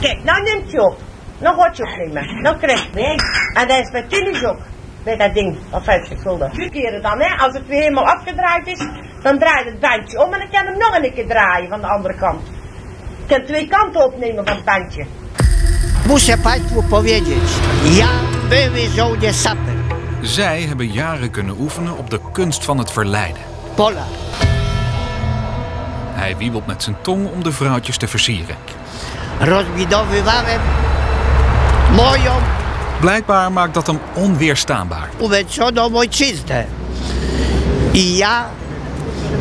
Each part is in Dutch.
Kijk, nou neemt je op. Nou gaat je opnemen. Nou krijg je mee. En dat is bij tennis ook. Bij dat ding van 50 gulden. Twee keren dan, hè. Als het weer helemaal afgedraaid is, dan draait het bandje om en dan kan hem nog een keer draaien van de andere kant. Je kan twee kanten opnemen van het bandje. Muszę Państwu powiedzieć, ja były żołnierz saper, Zij hebben jaren kunnen oefenen op de kunst van het verleiden. Pola. Hij wiebelt met zijn tong om de vrouwtjes te versieren. Rozbudowywałem moją Blijkbaar maakt dat hem onweerstaanbaar. uwiększoną ojczyznę. I ja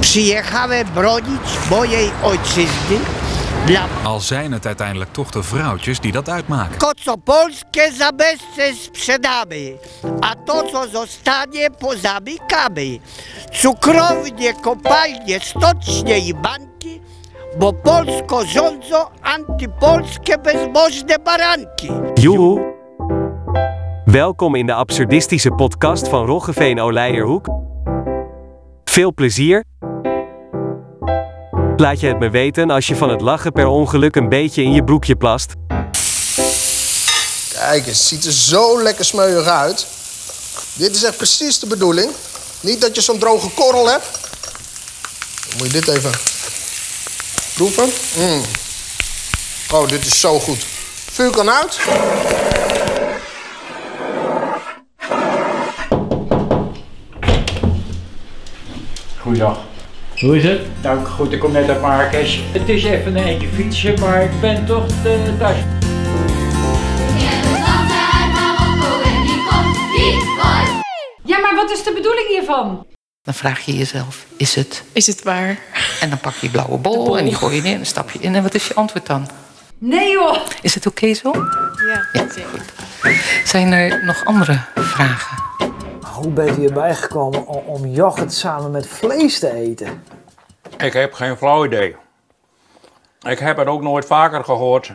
przyjechałem bronić mojej ojczyzny dla Al zijn het uiteindelijk toch de vrouwtjes die dat uitmaken. to, co polskie za sprzedamy, a to, co zostanie, pozamykamy. Cukrownie, kopalnie, stocznie i banki, bo Polsko rządzą antypolskie bezbożne baranki. Joehoe. Welkom in de absurdistische podcast van Roggeveen Oleijerhoek. Veel plezier. Laat je het me weten als je van het lachen per ongeluk een beetje in je broekje plast. Kijk, het ziet er zo lekker smeuig uit. Dit is echt precies de bedoeling. Niet dat je zo'n droge korrel hebt. Dan moet je dit even proeven. Mm. Oh, dit is zo goed. Vuur kan uit. Goeiedag. Hoe is het? Nou goed, ik kom net uit Marrakesh. Het is even een eentje fietsen, maar ik ben toch de tas. Ja, maar wat is de bedoeling hiervan? Dan vraag je jezelf, is het? Is het waar? En dan pak je die blauwe bol, en die gooi je in, en dan stap je in. En wat is je antwoord dan? Nee joh! Is het oké zo? Ja, Zijn er nog andere vragen? Hoe bent u erbij gekomen om, om yoghurt samen met vlees te eten? Ik heb geen flauw idee. Ik heb het ook nooit vaker gehoord.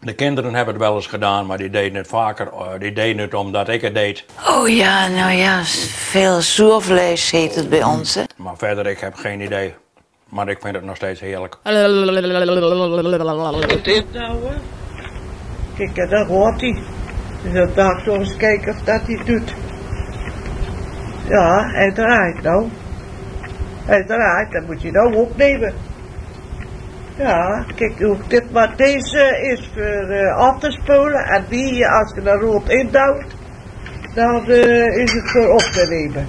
De kinderen hebben het wel eens gedaan, maar die deden het vaker. eh, Die deden het omdat ik het deed. Oh ja, nou ja, veel zoervlees heet het bij ons, hè? Maar verder, ik heb geen idee. Maar ik vind het nog steeds heerlijk. Wat is dit nou, hè? Kijk, daar hoort hij. Dus dan dacht ik eens kijken of dat hij doet. Ja, hij draait nou. Hij draait, dan moet je nou opnemen. Ja, kijk hoe dit maar deze is voor eh, af te spoelen. En die, als je er rood indouwt, dan eh, is het voor op te nemen.